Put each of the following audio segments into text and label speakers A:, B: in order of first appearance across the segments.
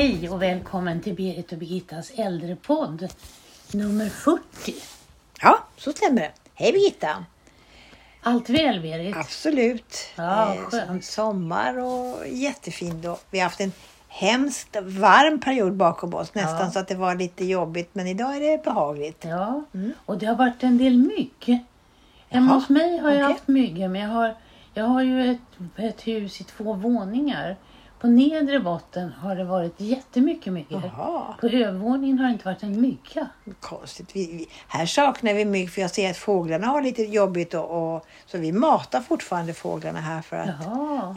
A: Hej och välkommen till Berit och Birgittas äldrepodd nummer 40.
B: Ja, så stämmer det. Hej Birgitta!
A: Allt väl Berit?
B: Absolut.
A: Ja,
B: Eh,
A: skönt.
B: Sommar och jättefint. Och vi har haft en hemskt varm period bakom oss. Nästan
A: Ja.
B: så att det var lite jobbigt. Men idag är det behagligt.
A: Ja, och det har varit en del mygg. Hemma hos mig har jag
B: okej.
A: haft myggor men jag har, jag har ju ett, ett hus i två våningar. På nedre botten har det varit jättemycket myggor. På övervåningen har det inte varit en mygga.
B: konstigt. Vi, vi, här saknar vi mygg för jag ser att fåglarna har lite jobbigt. Och, och, så vi matar fortfarande fåglarna här för att,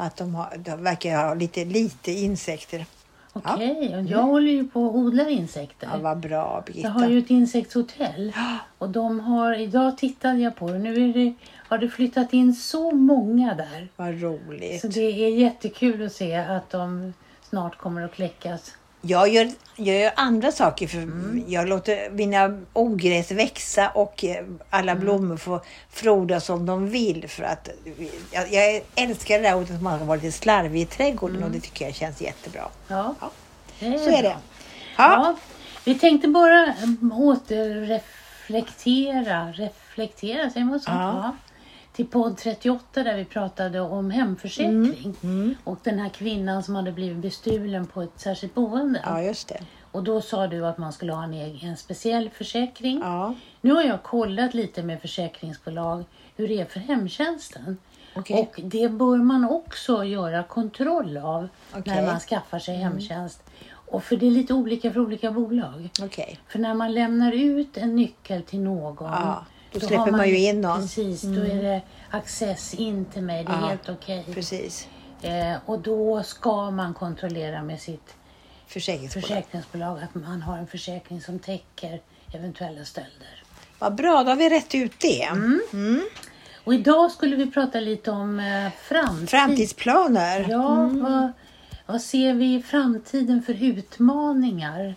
B: att de, har, de verkar ha lite, lite insekter.
A: okej. Och jag håller ju på och odlar insekter.
B: Ja, vad bra
A: Jag
B: Birgitta.
A: har ju ett insektshotell och de har, idag tittade jag på det, nu är det, har det flyttat in så många där.
B: Vad roligt.
A: Så det är jättekul att se att de snart kommer att kläckas.
B: Jag gör, jag gör andra saker. För
A: Mm.
B: Jag låter mina ogräs växa och alla
A: Mm.
B: blommor få frodas som de vill. För att jag, jag älskar det där ordet att man ska vara lite slarvig i trädgården
A: Mm.
B: och det tycker jag känns jättebra.
A: Ja,
B: Ja,
A: det
B: Så är det.
A: bra.
B: Ja,
A: Ja, vi tänkte bara um, återreflektera, reflektera, säger man så?
B: Ja.
A: Till podd 38 där vi pratade om hemförsäkring.
B: Mm.
A: Och den här kvinnan som hade blivit bestulen på ett särskilt boende.
B: ja just det.
A: Och då sa du att man skulle ha en, egen, en speciell försäkring.
B: Ja,
A: Nu har jag kollat lite med försäkringsbolag hur det är för hemtjänsten.
B: okej.
A: Och det bör man också göra kontroll av
B: Okej.
A: när man skaffar sig hemtjänst. Och för det är lite olika för olika bolag.
B: Okej.
A: För när man lämnar ut en nyckel till någon.
B: Ja, då
A: har
B: släpper man ju in någon. Mm.
A: Precis, då är det access in till mig. Det är
B: Ja,
A: helt okej.
B: Precis.
A: Eh, och då ska man kontrollera med sitt
B: Försäkringsbolag.
A: försäkringsbolag att man har en försäkring som täcker eventuella stölder.
B: Vad bra, då har vi rätt ut det.
A: Mm. Och idag skulle vi prata lite om eh, framtid.
B: Framtidsplaner.
A: Ja, vad, vad ser vi i framtiden för utmaningar?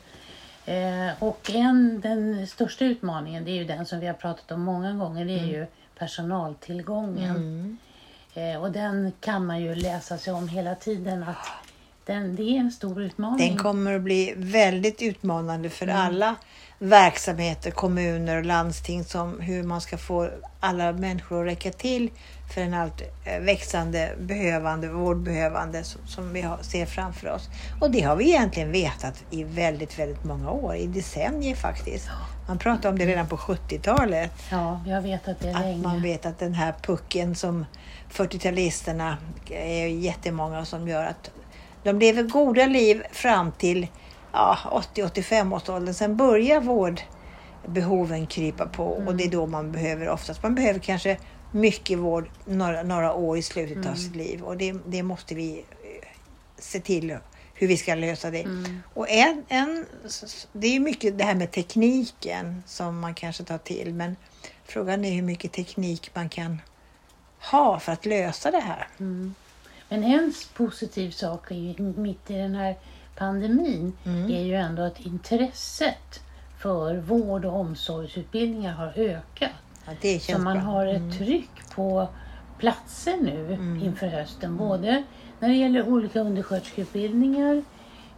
A: Eh, och en, den största utmaningen, det är ju den som vi har pratat om många gånger, det är ju personaltillgången. Eh, och den kan man ju läsa sig om hela tiden att den, det är en stor utmaning.
B: Den kommer att bli väldigt utmanande för alla verksamheter, kommuner och landsting som hur man ska få alla människor att räcka till för en allt eh, växande behövande, vårdbehövande som, som vi har, ser framför oss. Och det har vi egentligen vetat i väldigt, väldigt många år, i decennier faktiskt. Man pratade om det redan på 70-talet.
A: Ja, jag vet att det är
B: Att
A: länge.
B: man vet att den här pucken som 40-talisterna är jättemånga som gör att de lever goda liv fram till ja, 80-85 års åldern. Sen börjar vårdbehoven krypa på och det är då man behöver oftast, man behöver kanske mycket vård några, några år i slutet av sitt liv och det, det måste vi eh, se till hur vi ska lösa det. Och en, en, det är mycket det här med tekniken som man kanske tar till men frågan är hur mycket teknik man kan ha för att lösa det här.
A: Mm. Men en positiv sak ju, mitt i den här pandemin
B: Mm.
A: är ju ändå att intresset för vård och omsorgsutbildningar har ökat.
B: Ja,
A: Så man
B: bra. Mm.
A: har ett tryck på platser nu inför hösten. Både när det gäller olika undersköterskeutbildningar,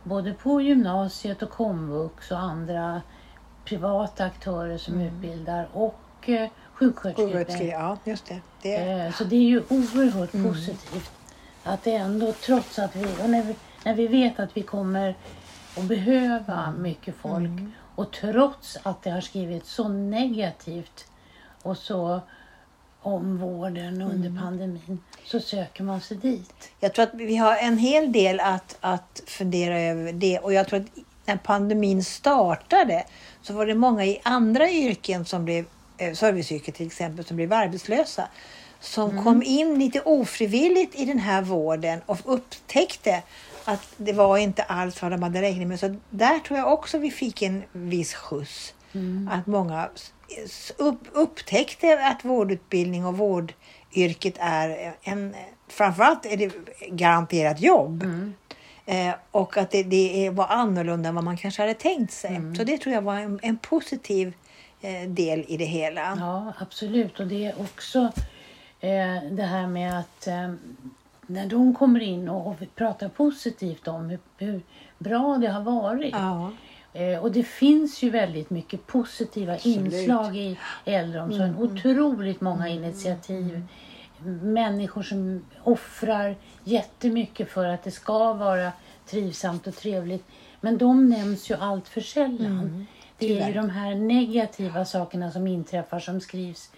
A: både på gymnasiet och komvux och andra privata aktörer som utbildar och eh,
B: Sjuksköterskor, ja, just det. det
A: Eh, Så det är ju oerhört
B: Mm.
A: positivt att det ändå trots att vi, när vi, när vi vet att vi kommer att behöva
B: Mm.
A: mycket folk och trots att det har skrivits så negativt och så om vården under
B: Mm.
A: pandemin så söker man sig dit.
B: Jag tror att vi har en hel del att, att fundera över det och jag tror att när pandemin startade så var det många i andra yrken som blev, eh, serviceyrken till exempel, som blev arbetslösa. Som kom in lite ofrivilligt i den här vården och upptäckte att det var inte alls vad de hade räknat med. Så där tror jag också vi fick en viss skjuts. Att många upp, upptäckte att vårdutbildning och vårdyrket är en, framförallt är det garanterat jobb. Eh, och att det, det var annorlunda än vad man kanske hade tänkt sig. Så det tror jag var en, en positiv eh, del i det hela.
A: Ja, absolut. Och det är också eh, det här med att eh, när de kommer in och, och pratar positivt om hur, hur bra det har varit.
B: Ja.
A: Eh, och det finns ju väldigt mycket positiva
B: Absolut. Mm.
A: inslag i äldreomsorgen. Otroligt många initiativ. Människor som offrar jättemycket för att det ska vara trivsamt och trevligt. Men de nämns ju allt för sällan. det är ju
B: Mm.
A: de här negativa sakerna som inträffar som skrivs.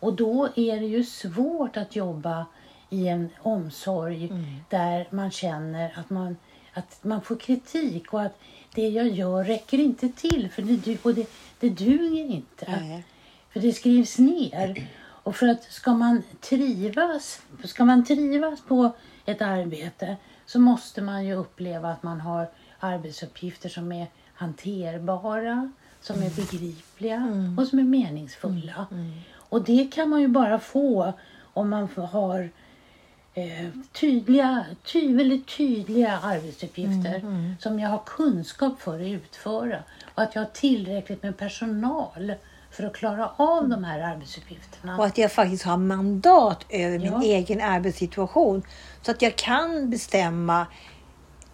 A: Och då är det ju svårt att jobba i en omsorg
B: Mm.
A: där man känner att man, att man får kritik och att det jag gör räcker inte till för det, du- och det, det duger inte.
B: Nej.
A: För det skrivs ner. Och för att ska man trivas, ska man trivas på ett arbete så måste man ju uppleva att man har arbetsuppgifter som är hanterbara, som är begripliga och som är meningsfulla. Och det kan man ju bara få om man har tydliga, ty, väldigt tydliga arbetsuppgifter som jag har kunskap för att utföra. Och att jag har tillräckligt med personal för att klara av de här arbetsuppgifterna.
B: Och att jag faktiskt har mandat över min
A: Ja.
B: egen arbetssituation. Så att jag kan bestämma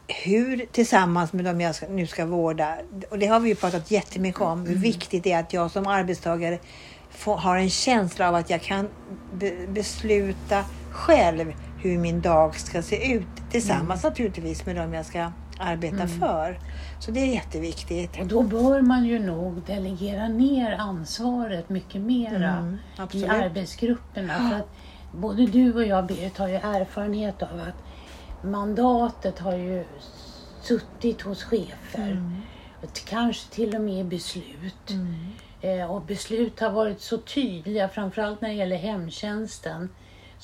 B: hur tillsammans med dem jag ska, nu ska vårda. Och det har vi ju pratat jättemycket om. Hur viktigt det är att jag som arbetstagare får, har en känsla av att jag kan be, besluta själv hur min dag ska se ut. Tillsammans naturligtvis med dem jag ska arbeta för. Så det är jätteviktigt.
A: Och då bör man ju nog delegera ner ansvaret mycket mera
B: Mm,
A: i arbetsgrupperna. För att både du och jag Berit har ju erfarenhet av att mandatet har ju suttit hos chefer.
B: Mm.
A: Kanske till och med beslut. Eh, och beslut har varit så tydliga, framförallt när det gäller hemtjänsten.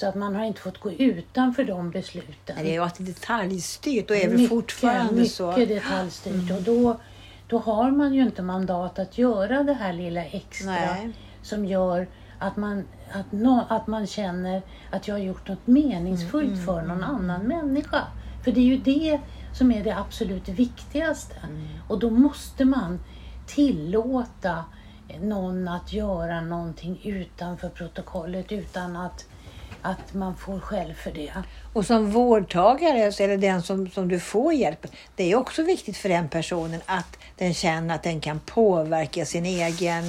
A: Så att man har inte fått gå utanför de besluten.
B: Det har varit detaljstyrt och är väl
A: Mycket,
B: fortfarande
A: mycket
B: så. Mm.
A: detaljstyrt. Och då, då har man ju inte mandat att göra det här lilla extra
B: Nej.
A: som gör att man, att, nå att man känner att jag har gjort något meningsfullt
B: Mm,
A: för någon annan människa. För det är ju det som är det absolut viktigaste.
B: Mm.
A: Och då måste man tillåta någon att göra någonting utanför protokollet utan att, att man får själv för det.
B: Och som vårdtagare, eller den som, som du får hjälp, det är också viktigt för den personen att den känner att den kan påverka sin egen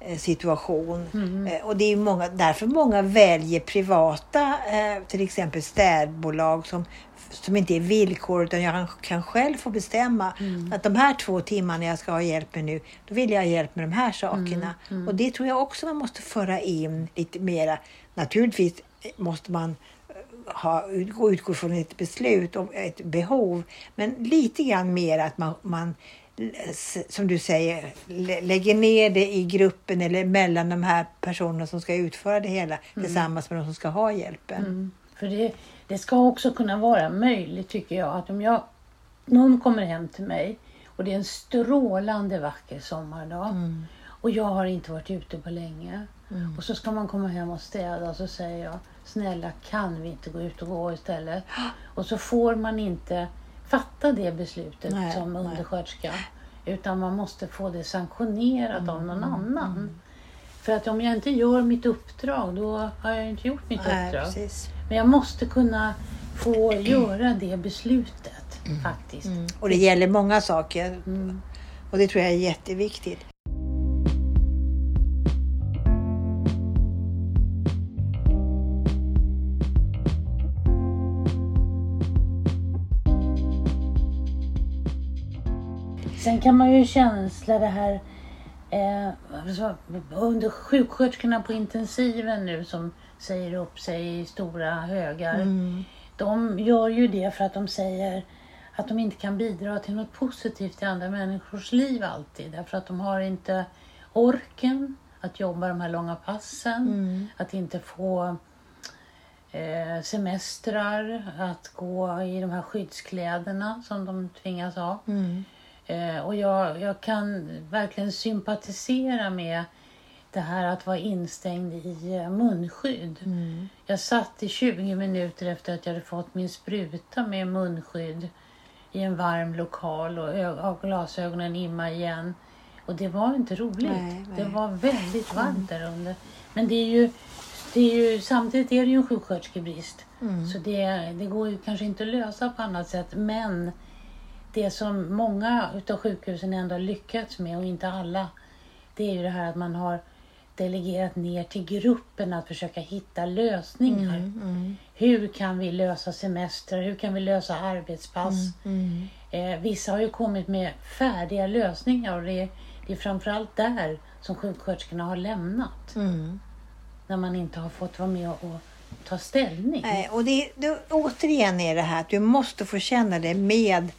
B: eh, situation. Eh, Och det är många, därför många väljer privata, eh, till exempel städbolag som, som inte är villkor utan jag kan, själv få bestämma att de här två timmarna jag ska ha hjälp med nu, då vill jag ha hjälp med de här sakerna. Och det tror jag också man måste föra in lite mera. Naturligtvis måste man ha, utgå, utgå från ett beslut och ett behov. Men lite grann mer att man, man som du säger, lä- lägger ner det i gruppen eller mellan de här personerna som ska utföra det hela tillsammans med de som ska ha hjälpen.
A: Mm. För det, det ska också kunna vara möjligt tycker jag att om jag, någon kommer hem till mig och det är en strålande vacker sommardag
B: Mm.
A: och jag har inte varit ute på länge och så ska man komma hem och städa och så säger jag snälla kan vi inte gå ut och gå istället? Och så får man inte fatta det beslutet
B: Nej,
A: som
B: nej.
A: undersköterska utan man måste få det sanktionerat av
B: Mm,
A: någon annan. För att om jag inte gör mitt uppdrag då har jag inte gjort mitt
B: Nej,
A: uppdrag.
B: precis.
A: Men jag måste kunna få göra det beslutet faktiskt.
B: Och det gäller många saker.
A: Mm.
B: Och det tror jag är jätteviktigt.
A: Kan man ju känsla det här eh, under sjuksköterskorna på intensiven nu som säger upp sig i stora högar. De gör ju det för att de säger att de inte kan bidra till något positivt i andra människors liv alltid. Därför att de har inte orken att jobba de här långa passen. Att inte få eh, semestrar, att gå i de här skyddskläderna som de tvingas ha. Eh, och jag, jag kan verkligen sympatisera med det här att vara instängd i eh, munskydd. Jag satt i 20 minuter efter att jag hade fått min spruta med munskydd i en varm lokal och glasögonen imma igen. Och det var inte roligt.
B: Nej, nej.
A: Det var väldigt varmt där under. Men det är ju det är ju, samtidigt är det ju en sjuksköterskebrist.
B: Mm.
A: Så det, det går ju kanske inte att lösa på annat sätt. Men det som många utav sjukhusen ändå har lyckats med och inte alla. Det är ju det här att man har delegerat ner till gruppen att försöka hitta lösningar.
B: Mm.
A: Hur kan vi lösa semester? Hur kan vi lösa arbetspass?
B: Mm.
A: Eh, vissa har ju kommit med färdiga lösningar och det är, det är framförallt där som sjuksköterskorna har lämnat.
B: Mm.
A: När man inte har fått vara med och, och ta ställning.
B: Nej, och det, det, återigen är det här att du måste få känna dig med,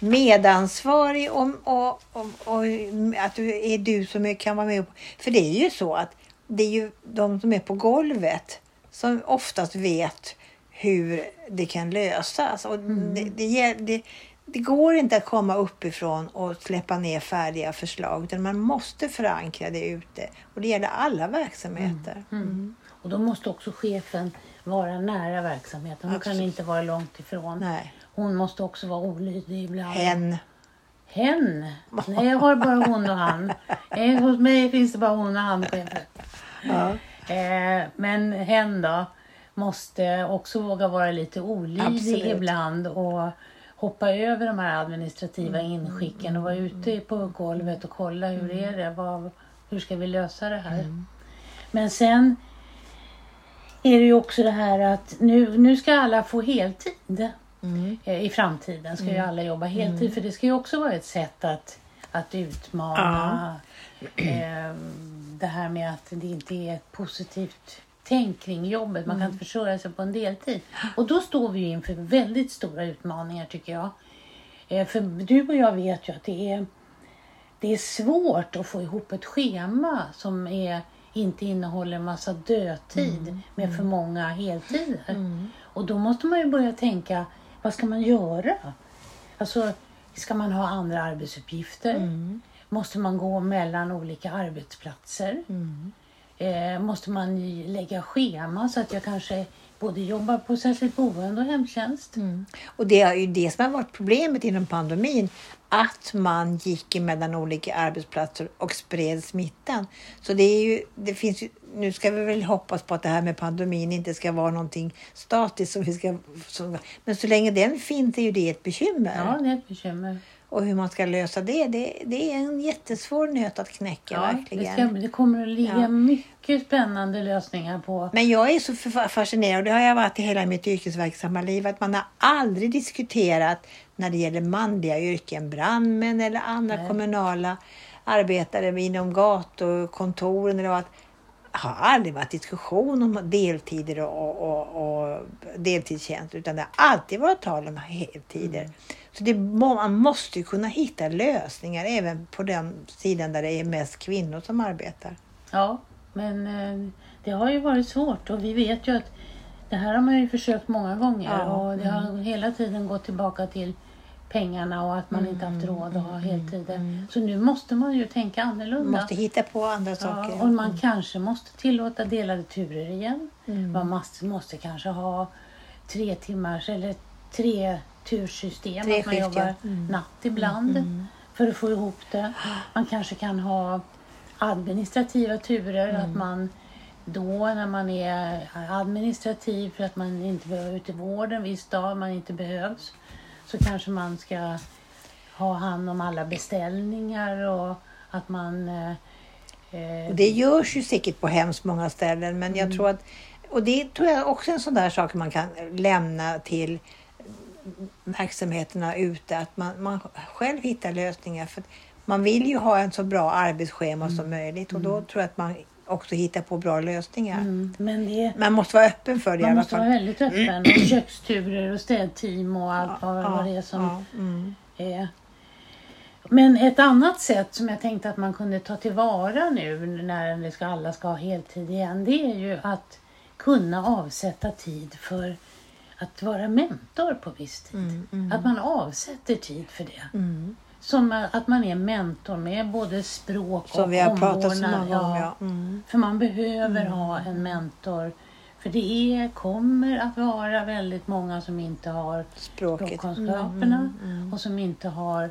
B: medansvarig om, och, och, och att du är du som kan vara med. För det är ju så att det är ju de som är på golvet som oftast vet hur det kan lösas. Och det, det, ger- det, det går inte att komma uppifrån och släppa ner färdiga förslag utan man måste förankra det ute. Och det gäller alla verksamheter.
A: Mm. Och då måste också chefen vara nära verksamheten. Hon kan
B: Absolut.
A: inte vara långt ifrån.
B: Nej.
A: Hon måste också vara olydig ibland.
B: Hen.
A: Hen? Nej, jag har bara hon och han. Eh, hos mig finns det bara hon och han.
B: Ja.
A: Eh, men hen då måste också våga vara lite olydig
B: Absolut.
A: ibland och hoppa över de här administrativa
B: Mm,
A: inskicken och vara ute på golvet och kolla hur är det? Vad, hur ska vi lösa det här?
B: Mm.
A: Men sen är det ju också det här att nu, nu ska alla få heltid.
B: Mm.
A: Eh, I framtiden ska ju alla jobba heltid för det ska ju också vara ett sätt att, att utmana eh, det här med att det inte är ett positivt tänk kring jobbet. Man kan inte försörja sig på en deltid. Och då står vi ju inför väldigt stora utmaningar tycker jag. Eh, för du och jag vet ju att det är, det är svårt att få ihop ett schema som är, inte innehåller en massa dödtid med för många heltider. Och då måste man ju börja tänka, vad ska man göra? Alltså, ska man ha andra arbetsuppgifter? Måste man gå mellan olika arbetsplatser? Eh, måste man lägga schema så att jag kanske både jobbar på särskilt boende och hemtjänst?
B: Och det är ju det som har varit problemet inom pandemin. Att man gick emellan olika arbetsplatser och spred smittan. Så det är ju, det finns ju, nu ska vi väl hoppas på att det här med pandemin inte ska vara någonting statiskt. Som vi ska, som, men så länge den finns är ju det ett bekymmer.
A: Ja, det är ett bekymmer.
B: Och hur man ska lösa det, det, det är en jättesvår nöt att knäcka
A: Ja, det,
B: verkligen.
A: ska, det kommer att ligga
B: Ja.
A: mycket spännande lösningar på.
B: Men jag är så fa- fascinerad, och det har jag varit i hela mitt yrkesverksamma liv, att man har aldrig diskuterat när det gäller manliga yrken, brandmän eller andra
A: Nej.
B: kommunala arbetare inom gatukontoren eller vad. Har aldrig varit diskussion om deltider och, och, och deltidstjänster utan det har alltid varit tal om heltider.
A: Mm.
B: Så det, man måste ju kunna hitta lösningar även på den sidan där det är mest kvinnor som arbetar.
A: Ja, men eh, det har ju varit svårt och vi vet ju att det här har man ju försökt många gånger
B: Ja,
A: och det har hela tiden gått tillbaka till pengarna och att man inte haft råd att ha heltider. Så nu måste man ju tänka
B: Man
A: annorlunda.
B: måste hitta på andra
A: Ja,
B: saker.
A: och man kanske måste tillåta delade turer igen.
B: Mm.
A: Man måste, måste kanske ha tre timmars eller tre tursystem.
B: Tre
A: att man jobbar.
B: Mm.
A: natt ibland för att få ihop det. Man kanske kan ha administrativa turer.
B: Mm.
A: Att man då när man är administrativ för att man inte behöver ute i vården en viss dag, man inte behövs. Så kanske man ska ha hand om alla beställningar och att man eh, eh,
B: Och det görs ju säkert på hemskt många ställen men jag tror att och det tror jag också är en sån där sak man kan lämna till verksamheterna ute att man, man själv hittar lösningar. För man vill ju ha en så bra arbetsschema som möjligt och då tror jag att man också hittar på bra lösningar.
A: Mm, men det,
B: Man måste vara öppen för det i
A: man
B: alla
A: måste vara
B: fall.
A: väldigt öppen. Och köksturer och städteam och allt vad, vad det är som
B: ja, mm.
A: är. Men ett annat sätt som jag tänkte att man kunde ta tillvara nu när det ska, alla ska ha heltid igen. Det är ju att kunna avsätta tid för att vara mentor på viss tid.
B: Mm, mm,
A: Att man avsätter tid för det.
B: Mm.
A: Som att man är mentor med både språk och
B: Som vi har pratat så många gånger. Ja. Mm.
A: För man behöver ha en mentor. För det är, kommer att vara väldigt många som inte har
B: Språket.
A: språkkunskaperna
B: Mm, mm,
A: och som inte har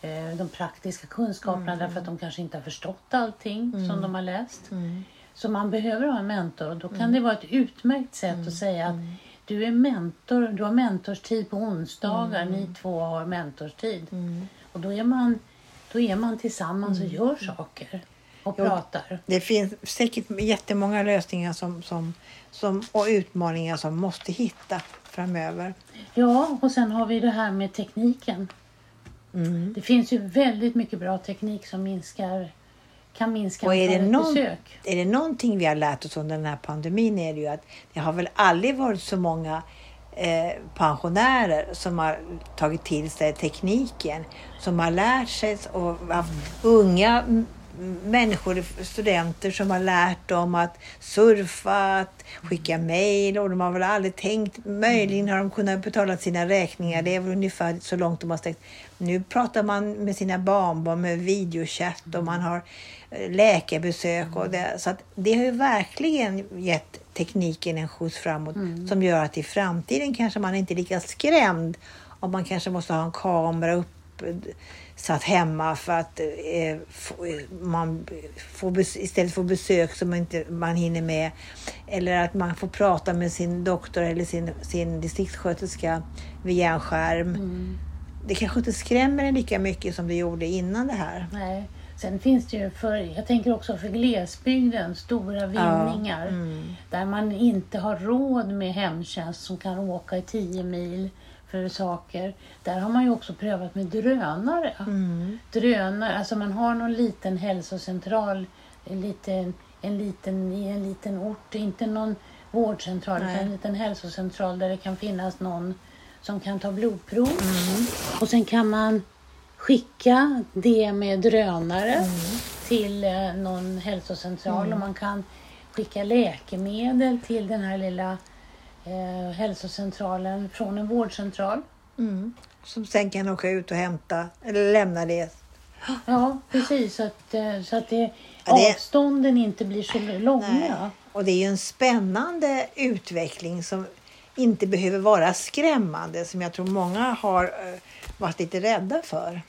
A: eh, de praktiska kunskaperna därför att de kanske inte har förstått allting som de har läst.
B: mm.
A: Så man behöver ha en mentor och då kan det vara ett utmärkt sätt att säga att du är mentor, du har mentorstid på onsdagar, ni två har mentorstid. Och då är man, då är man tillsammans och gör saker och
B: Jo.
A: pratar.
B: Det finns säkert jättemånga lösningar som, som, som, och utmaningar som måste hitta framöver.
A: Ja, och sen har vi det här med tekniken.
B: Mm.
A: Det finns ju väldigt mycket bra teknik som minskar, kan minska
B: Och är det, någon,
A: besök.
B: är det någonting vi har lärt oss under den här pandemin är det ju att det har väl aldrig varit så många Eh, pensionärer som har tagit till sig tekniken, som har lärt sig och haft unga människor, studenter som har lärt dem att surfa, att skicka mejl och de har väl aldrig tänkt, möjligen har de kunnat betala sina räkningar, det är väl ungefär så långt de har sträckt. Nu pratar man med sina barnbarn med videochatt och man har eh, läkarbesök och det, så att det har ju verkligen gett tekniken en skjuts framåt som gör att i framtiden kanske man inte är lika skrämd om man kanske måste ha en kamera upp satt hemma för att eh, få, man får istället får besök som inte man hinner med. Eller att man får prata med sin doktor eller sin, sin distriktssköterska via en skärm.
A: Mm.
B: Det kanske inte skrämmer en lika mycket som det gjorde innan det här.
A: Nej. Sen finns det ju för, jag tänker också för glesbygden, stora vinningar.
B: mm.
A: Där man inte har råd med hemtjänst som kan åka i 10 mil för saker. Där har man ju också prövat med drönare.
B: Mm.
A: Drönare, alltså man har någon liten hälsocentral en liten, en liten, i en liten ort, inte någon vårdcentral utan en liten hälsocentral där det kan finnas någon som kan ta blodprov.
B: Mm.
A: Och sen kan man skicka det med drönare
B: Mm.
A: till eh, någon hälsocentral och man kan skicka läkemedel till den här lilla eh, hälsocentralen från en vårdcentral.
B: Mm. Som sen kan åka ut och hämta eller lämna det.
A: Ja, precis. Så att, eh, så att det,
B: Ja, det-
A: avstånden inte blir så långa.
B: Nej. Och det är ju en spännande utveckling som inte behöver vara skrämmande som jag tror många har eh, varit lite rädda för.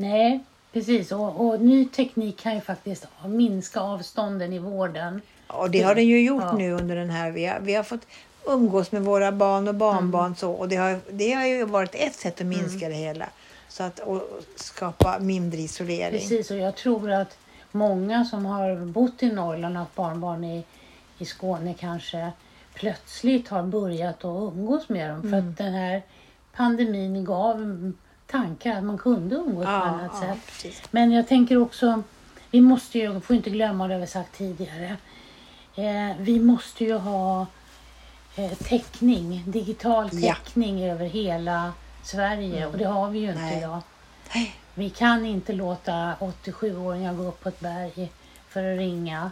A: Nej, precis. Och, och ny teknik kan ju faktiskt minska avstånden i vården.
B: Och det har den ju gjort
A: Ja.
B: nu under den här. Vi har, vi har fått umgås med våra barn och barnbarn
A: Mm.
B: så och det har, det har ju varit ett sätt att minska det hela. Så att och skapa mindre isolering.
A: Precis, och jag tror att många som har bott i Norrland och haft barnbarn i, i Skåne kanske plötsligt har börjat att umgås med dem. För
B: Mm.
A: att den här pandemin gav tankar att man kunde umgås på
B: Ja,
A: annat
B: ja,
A: sätt.
B: precis.
A: Men jag tänker också, vi måste ju, får inte glömma det vi sagt tidigare. Eh, vi måste ju ha eh, täckning, digital
B: Ja.
A: täckning över hela Sverige och det har vi ju inte
B: Nej.
A: idag.
B: Nej.
A: Vi kan inte låta 87-åringar gå upp på ett berg för att ringa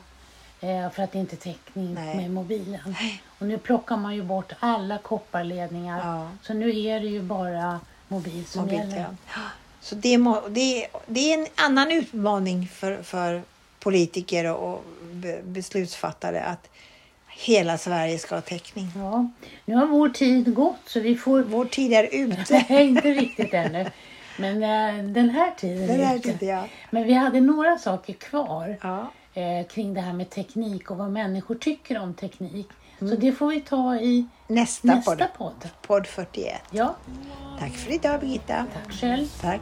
A: eh, för att det inte är täckning
B: Nej.
A: med mobilen. Och nu plockar man ju bort alla kopparledningar
B: Ja.
A: så nu är det ju bara mobil som gäller.
B: Mobiltelefon. Så det, må, det, det är en annan utmaning för, för politiker och och be- beslutsfattare att hela Sverige ska ha täckning.
A: Ja, nu har vår tid gått så vi får...
B: Vår tid är ute.
A: Nej, inte riktigt ännu. Men eh, den här tiden
B: Den
A: är ute.
B: tiden, ja.
A: Men vi hade några saker kvar
B: Ja.
A: eh, kring det här med teknik och vad människor tycker om teknik. Så det får vi ta i
B: Nästa,
A: nästa
B: podd,
A: podd.
B: podd 41.
A: Ja,
B: Tack för idag Birgitta.
A: tack själv.
B: Tack.